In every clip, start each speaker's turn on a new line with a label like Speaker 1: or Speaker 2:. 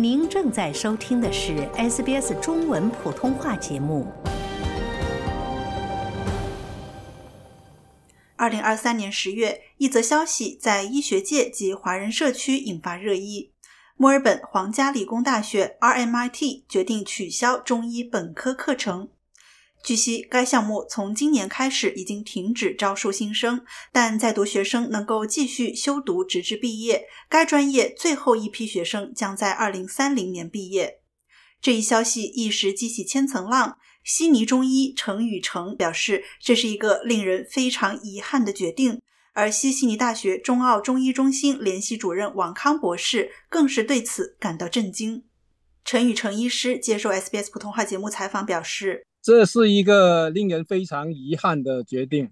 Speaker 1: 您正在收听的是 SBS 中文普通话节目。
Speaker 2: 二零二三年十月，一则消息在医学界及华人社区引发热议：墨尔本皇家理工大学 （RMIT） 决定取消中医本科课程。据悉，该项目从今年开始已经停止招收新生，但在读学生能够继续修读直至毕业。该专业最后一批学生将在二零三零年毕业。这一消息一时激起千层浪。悉尼中医程宇成表示，这是一个令人非常遗憾的决定。而西悉尼大学中澳中医中心联系主任王康博士更是对此感到震惊。陈宇成医师接受 SBS 普通话节目采访表示。
Speaker 3: 这是一个令人非常遗憾的决定，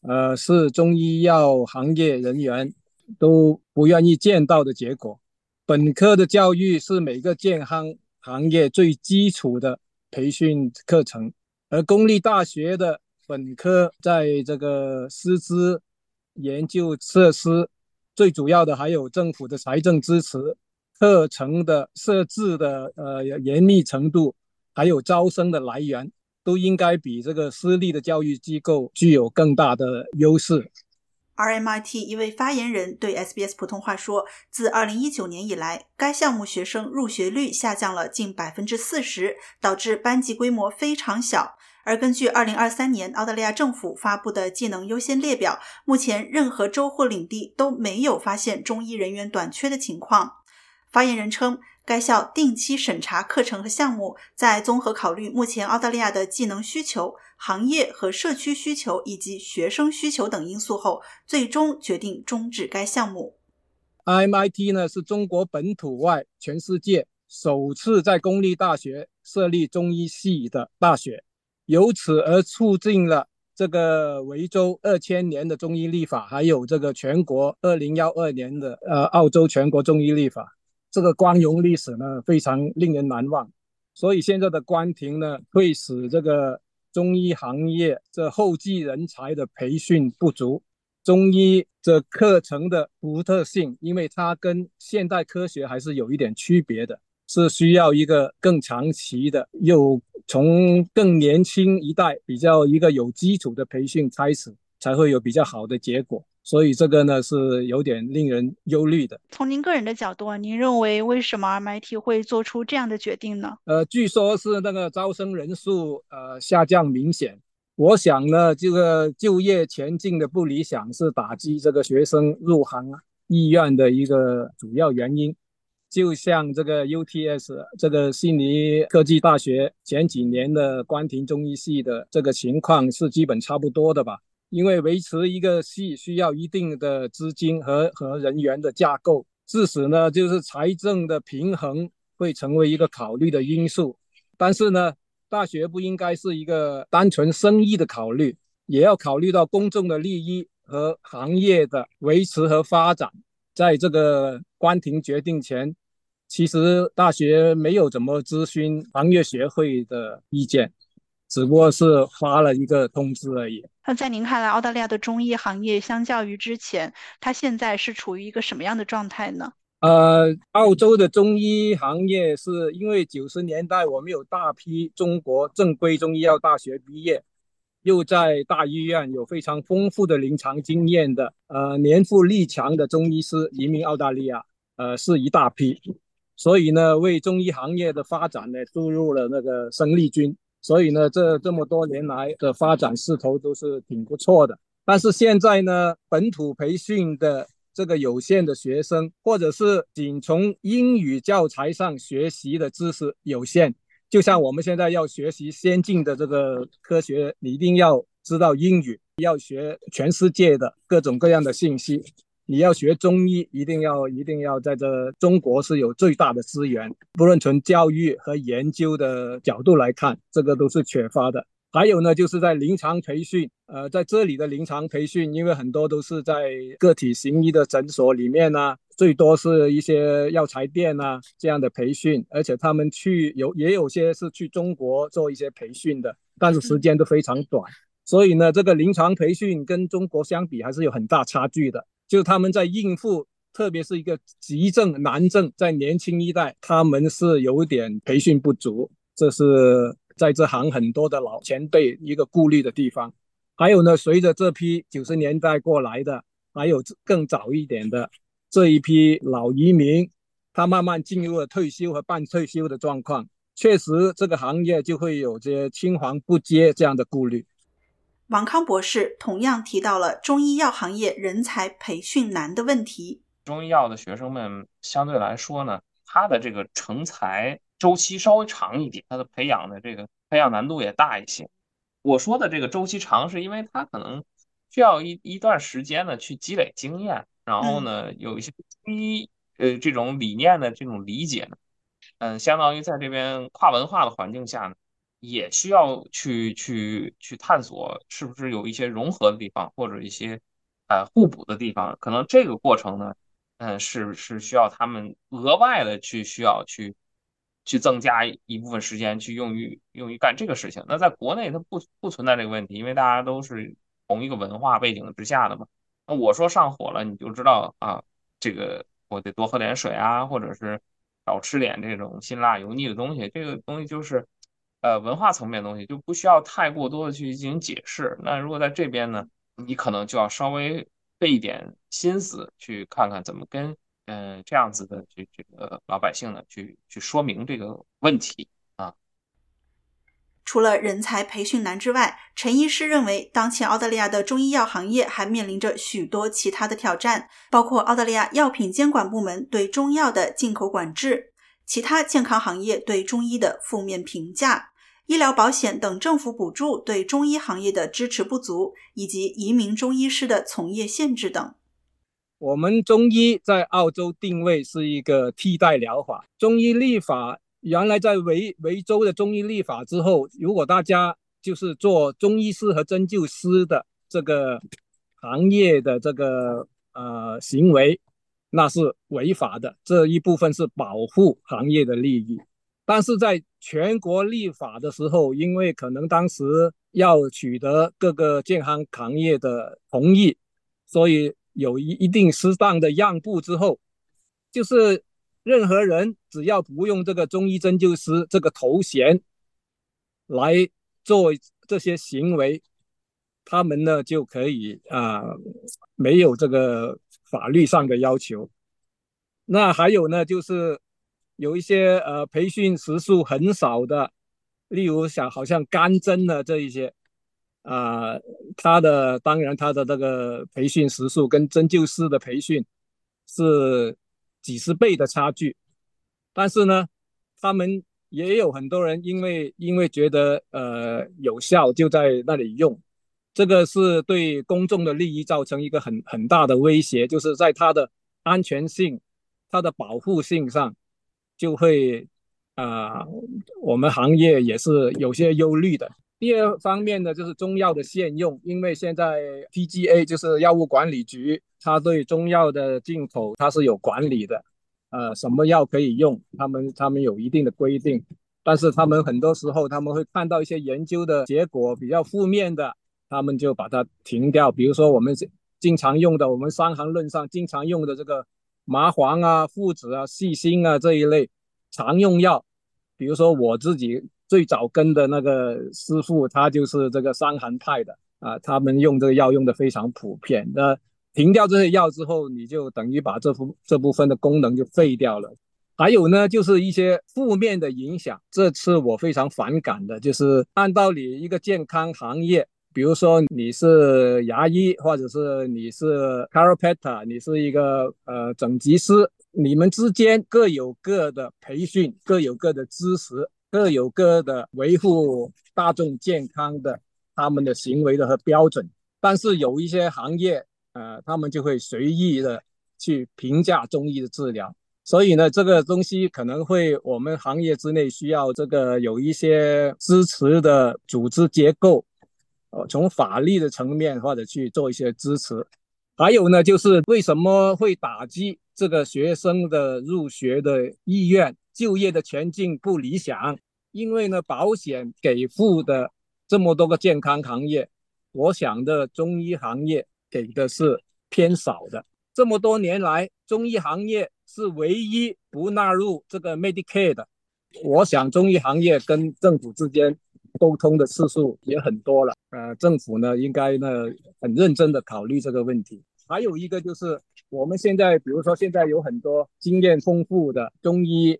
Speaker 3: 呃，是中医药行业人员都不愿意见到的结果。本科的教育是每个健康行业最基础的培训课程，而公立大学的本科在这个师资、研究设施，最主要的还有政府的财政支持，课程的设置的呃严密程度。还有招生的来源都应该比这个私立的教育机构具有更大的优势。
Speaker 2: RMIT 一位发言人对 SBS 普通话说：“自2019年以来，该项目学生入学率下降了近百分之四十，导致班级规模非常小。而根据2023年澳大利亚政府发布的技能优先列表，目前任何州或领地都没有发现中医人员短缺的情况。”发言人称。该校定期审查课程和项目，在综合考虑目前澳大利亚的技能需求、行业和社区需求以及学生需求等因素后，最终决定终止该项目。
Speaker 3: MIT 呢是中国本土外全世界首次在公立大学设立中医系的大学，由此而促进了这个维州二千年的中医立法，还有这个全国二零幺二年的呃澳洲全国中医立法。这个光荣历史呢，非常令人难忘。所以现在的关停呢，会使这个中医行业这后继人才的培训不足。中医这课程的独特性，因为它跟现代科学还是有一点区别的，是需要一个更长期的，又从更年轻一代比较一个有基础的培训开始，才会有比较好的结果。所以这个呢是有点令人忧虑的。
Speaker 2: 从您个人的角度啊，您认为为什么 RMIT 会做出这样的决定呢？
Speaker 3: 呃，据说是那个招生人数呃下降明显。我想呢，这个就业前景的不理想是打击这个学生入行意愿的一个主要原因。就像这个 UTS 这个悉尼科技大学前几年的关停中医系的这个情况是基本差不多的吧。因为维持一个系需要一定的资金和和人员的架构，致使呢就是财政的平衡会成为一个考虑的因素。但是呢，大学不应该是一个单纯生意的考虑，也要考虑到公众的利益和行业的维持和发展。在这个关停决定前，其实大学没有怎么咨询行业协会的意见。只不过是发了一个通知而已。
Speaker 2: 那在您看来，澳大利亚的中医行业相较于之前，它现在是处于一个什么样的状态呢？
Speaker 3: 呃，澳洲的中医行业是因为九十年代我们有大批中国正规中医药大学毕业，又在大医院有非常丰富的临床经验的，呃，年富力强的中医师移民澳大利亚，呃，是一大批，所以呢，为中医行业的发展呢注入了那个生力军。所以呢，这这么多年来的发展势头都是挺不错的。但是现在呢，本土培训的这个有限的学生，或者是仅从英语教材上学习的知识有限，就像我们现在要学习先进的这个科学，你一定要知道英语，要学全世界的各种各样的信息。你要学中医，一定要一定要在这中国是有最大的资源，不论从教育和研究的角度来看，这个都是缺乏的。还有呢，就是在临床培训，呃，在这里的临床培训，因为很多都是在个体行医的诊所里面呢，最多是一些药材店啊这样的培训，而且他们去有也有些是去中国做一些培训的，但是时间都非常短，所以呢，这个临床培训跟中国相比还是有很大差距的。就他们在应付特别是一个急症难症，在年轻一代，他们是有点培训不足，这是在这行很多的老前辈一个顾虑的地方。还有呢，随着这批九十年代过来的，还有更早一点的这一批老移民，他慢慢进入了退休和半退休的状况，确实这个行业就会有些青黄不接这样的顾虑。
Speaker 2: 王康博士同样提到了中医药行业人才培训难的问题。
Speaker 4: 中医药的学生们相对来说呢，他的这个成才周期稍微长一点，他的培养的这个培养难度也大一些。我说的这个周期长，是因为他可能需要一一段时间呢去积累经验，然后呢有一些中医呃这种理念的这种理解呢，嗯，相当于在这边跨文化的环境下呢，也需要去去去探索是不是有一些融合的地方，或者一些呃互补的地方，可能这个过程呢。嗯，是是需要他们额外的去需要去去增加一部分时间去用于用于干这个事情。那在国内它不不存在这个问题，因为大家都是同一个文化背景之下的嘛。那我说上火了，你就知道啊，这个我得多喝点水啊，或者是少吃点这种辛辣油腻的东西。这个东西就是呃文化层面的东西，就不需要太过多的去进行解释。那如果在这边呢，你可能就要稍微。费一点心思去看看怎么跟嗯这样子的这这个老百姓呢去去说明这个问题啊。
Speaker 2: 除了人才培训难之外，陈医师认为，当前澳大利亚的中医药行业还面临着许多其他的挑战，包括澳大利亚药品监管部门对中药的进口管制，其他健康行业对中医的负面评价。医疗保险等政府补助对中医行业的支持不足，以及移民中医师的从业限制等。
Speaker 3: 我们中医在澳洲定位是一个替代疗法。中医立法原来在维维州的中医立法之后，如果大家就是做中医师和针灸师的这个行业的这个呃行为，那是违法的。这一部分是保护行业的利益。但是在全国立法的时候，因为可能当时要取得各个健康行业的同意，所以有一一定适当的让步之后，就是任何人只要不用这个中医针灸师这个头衔来做这些行为，他们呢就可以啊没有这个法律上的要求。那还有呢就是。有一些呃培训时数很少的，例如像好像干针的这一些，啊，他的当然他的这个培训时数跟针灸师的培训是几十倍的差距，但是呢，他们也有很多人因为因为觉得呃有效就在那里用，这个是对公众的利益造成一个很很大的威胁，就是在它的安全性、它的保护性上。就会啊，我们行业也是有些忧虑的。第二方面呢，就是中药的限用，因为现在 TGA 就是药物管理局，它对中药的进口它是有管理的，呃，什么药可以用，他们他们有一定的规定。但是他们很多时候他们会看到一些研究的结果比较负面的，他们就把它停掉。比如说我们经常用的，我们《伤寒论》上经常用的这个。麻黄啊、附子啊、细辛啊这一类常用药，比如说我自己最早跟的那个师傅，他就是这个伤寒派的啊，他们用这个药用的非常普遍。那停掉这些药之后，你就等于把这部这部分的功能就废掉了。还有呢，就是一些负面的影响，这次我非常反感的，就是按道理一个健康行业。比如说你是牙医，或者是你是 c a r o p e t a 你是一个呃整脊师，你们之间各有各的培训，各有各的知识，各有各的维护大众健康的他们的行为的和标准。但是有一些行业，呃，他们就会随意的去评价中医的治疗，所以呢，这个东西可能会我们行业之内需要这个有一些支持的组织结构。呃，从法律的层面或者去做一些支持，还有呢，就是为什么会打击这个学生的入学的意愿、就业的前景不理想？因为呢，保险给付的这么多个健康行业，我想的中医行业给的是偏少的。这么多年来，中医行业是唯一不纳入这个 Medicare 的。我想，中医行业跟政府之间沟通的次数也很多了。呃，政府呢，应该呢很认真的考虑这个问题。还有一个就是，我们现在，比如说现在有很多经验丰富的中医，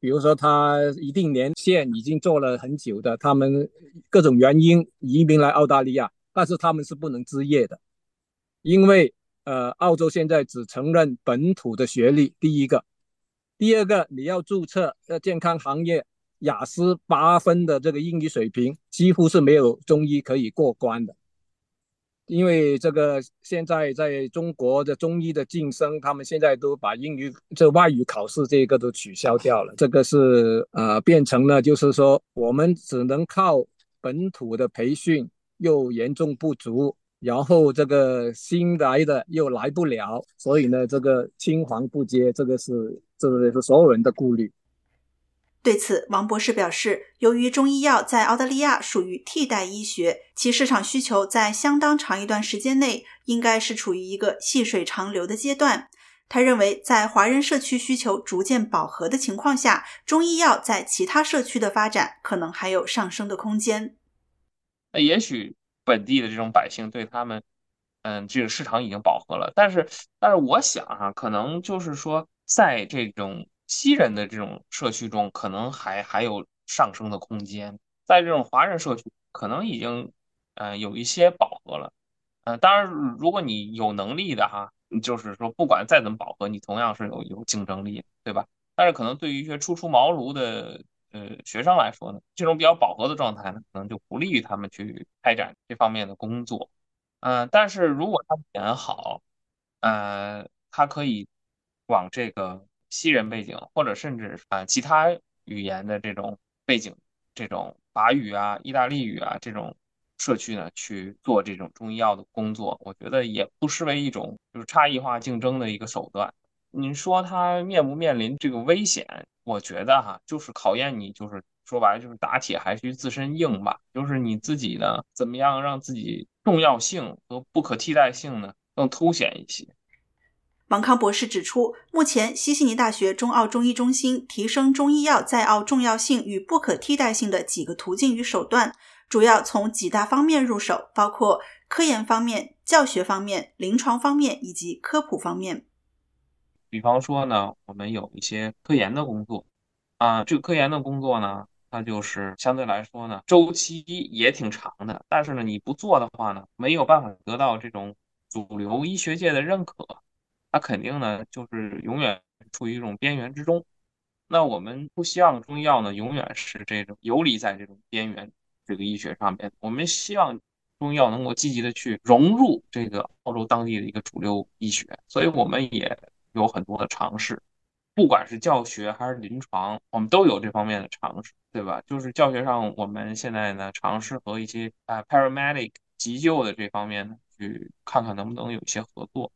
Speaker 3: 比如说他一定年限已经做了很久的，他们各种原因移民来澳大利亚，但是他们是不能执业的，因为呃，澳洲现在只承认本土的学历。第一个。第二个，你要注册要健康行业雅思八分的这个英语水平，几乎是没有中医可以过关的。因为这个现在在中国的中医的晋升，他们现在都把英语这外语考试这个都取消掉了。这个是呃变成了就是说我们只能靠本土的培训又严重不足，然后这个新来的又来不了，所以呢这个青黄不接，这个是。这个是所有人的顾虑。
Speaker 2: 对此，王博士表示，由于中医药在澳大利亚属于替代医学，其市场需求在相当长一段时间内应该是处于一个细水长流的阶段。他认为，在华人社区需求逐渐饱和的情况下，中医药在其他社区的发展可能还有上升的空间。
Speaker 4: 那也许本地的这种百姓对他们，嗯，这个市场已经饱和了。但是，但是我想啊，可能就是说。在这种西人的这种社区中，可能还还有上升的空间；在这种华人社区，可能已经，呃，有一些饱和了。呃，当然，如果你有能力的哈，就是说，不管再怎么饱和，你同样是有有竞争力，对吧？但是，可能对于一些初出茅庐的呃学生来说呢，这种比较饱和的状态呢，可能就不利于他们去开展这方面的工作。嗯，但是如果他演好，呃，他可以。往这个西人背景，或者甚至啊其他语言的这种背景，这种法语啊、意大利语啊这种社区呢，去做这种中医药的工作，我觉得也不失为一种就是差异化竞争的一个手段。你说他面不面临这个危险？我觉得哈，就是考验你，就是说白了就是打铁还需自身硬吧，就是你自己呢怎么样让自己重要性和不可替代性呢更凸显一些。
Speaker 2: 王康博士指出，目前西悉尼大学中澳中医中心提升中医药在澳重要性与不可替代性的几个途径与手段，主要从几大方面入手，包括科研方面、教学方面、临床方面以及科普方面。
Speaker 4: 比方说呢，我们有一些科研的工作啊，这个科研的工作呢，它就是相对来说呢，周期也挺长的，但是呢，你不做的话呢，没有办法得到这种主流医学界的认可。它肯定呢，就是永远处于一种边缘之中。那我们不希望中医药呢，永远是这种游离在这种边缘这个医学上面。我们希望中医药能够积极的去融入这个澳洲当地的一个主流医学。所以我们也有很多的尝试，不管是教学还是临床，我们都有这方面的尝试，对吧？就是教学上，我们现在呢，尝试和一些啊 paramedic 急救的这方面呢，去看看能不能有一些合作。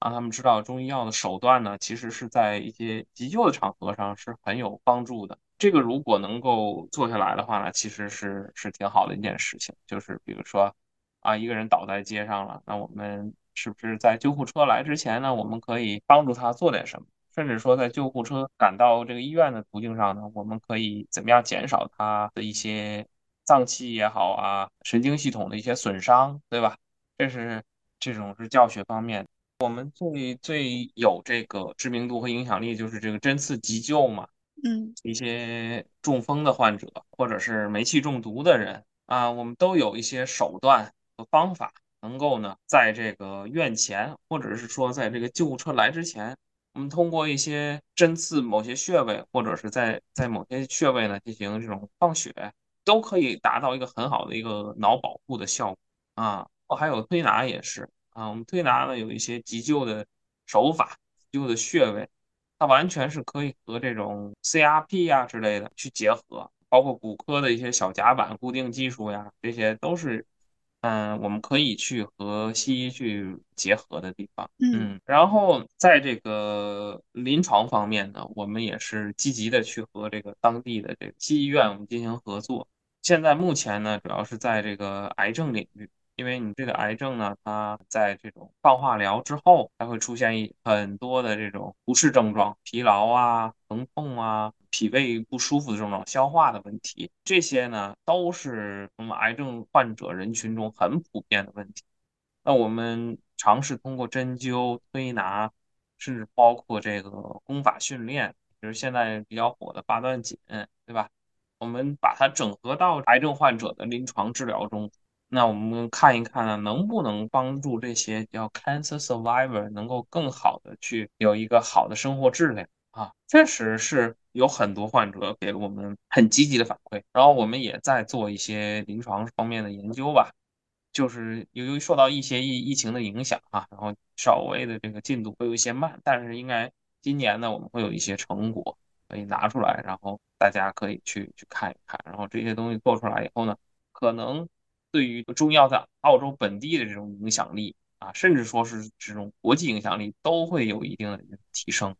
Speaker 4: 让他们知道中医药的手段呢，其实是在一些急救的场合上是很有帮助的。这个如果能够做下来的话呢，其实是是挺好的一件事情。就是比如说，啊，一个人倒在街上了，那我们是不是在救护车来之前呢，我们可以帮助他做点什么？甚至说，在救护车赶到这个医院的途径上呢，我们可以怎么样减少他的一些脏器也好啊，神经系统的一些损伤，对吧？这是这种是教学方面。我们最最有这个知名度和影响力就是这个针刺急救嘛，
Speaker 2: 嗯，
Speaker 4: 一些中风的患者或者是煤气中毒的人啊，我们都有一些手段和方法，能够呢，在这个院前或者是说在这个救护车来之前，我们通过一些针刺某些穴位，或者是在在某些穴位呢进行这种放血，都可以达到一个很好的一个脑保护的效果啊。哦，还有推拿也是。啊，我们推拿呢有一些急救的手法、急救的穴位，它完全是可以和这种 CRP 呀之类的去结合，包括骨科的一些小夹板固定技术呀，这些都是，嗯，我们可以去和西医去结合的地方。嗯，然后在这个临床方面呢，我们也是积极的去和这个当地的这个西医院我们进行合作。现在目前呢，主要是在这个癌症领域。因为你这个癌症呢，它在这种放化疗之后，它会出现一很多的这种不适症状，疲劳啊、疼痛啊、脾胃不舒服的症状、消化的问题，这些呢都是我们癌症患者人群中很普遍的问题。那我们尝试通过针灸、推拿，甚至包括这个功法训练，比如现在比较火的八段锦，对吧？我们把它整合到癌症患者的临床治疗中。那我们看一看呢，能不能帮助这些叫 cancer survivor 能够更好的去有一个好的生活质量啊？确实是有很多患者给了我们很积极的反馈，然后我们也在做一些临床方面的研究吧。就是由于受到一些疫疫情的影响啊，然后稍微的这个进度会有一些慢，但是应该今年呢我们会有一些成果可以拿出来，然后大家可以去去看一看，然后这些东西做出来以后呢，可能对于中药在澳洲本地的这种影响力啊，甚至说是这种国际影响力都会有一定的提升。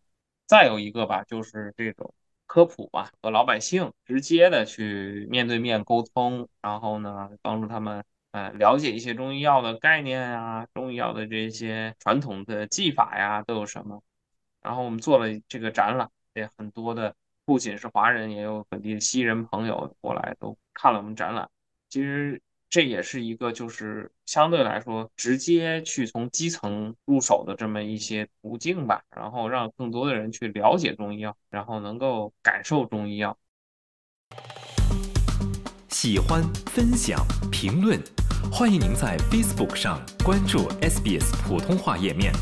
Speaker 4: 再有一个吧，就是这种科普吧，和老百姓直接的去面对面沟通，然后呢帮助他们。呃，了解一些中医药的概念啊，中医药的这些传统的技法呀，都有什么？然后我们做了这个展览，也很多的，不仅是华人，也有本地的西人朋友过来都看了我们展览。其实这也是一个就是相对来说直接去从基层入手的这么一些途径吧，然后让更多的人去了解中医药，然后能够感受中医药。
Speaker 5: 喜欢、分享、评论，欢迎您在 Facebook 上关注 SBS 普通话页面。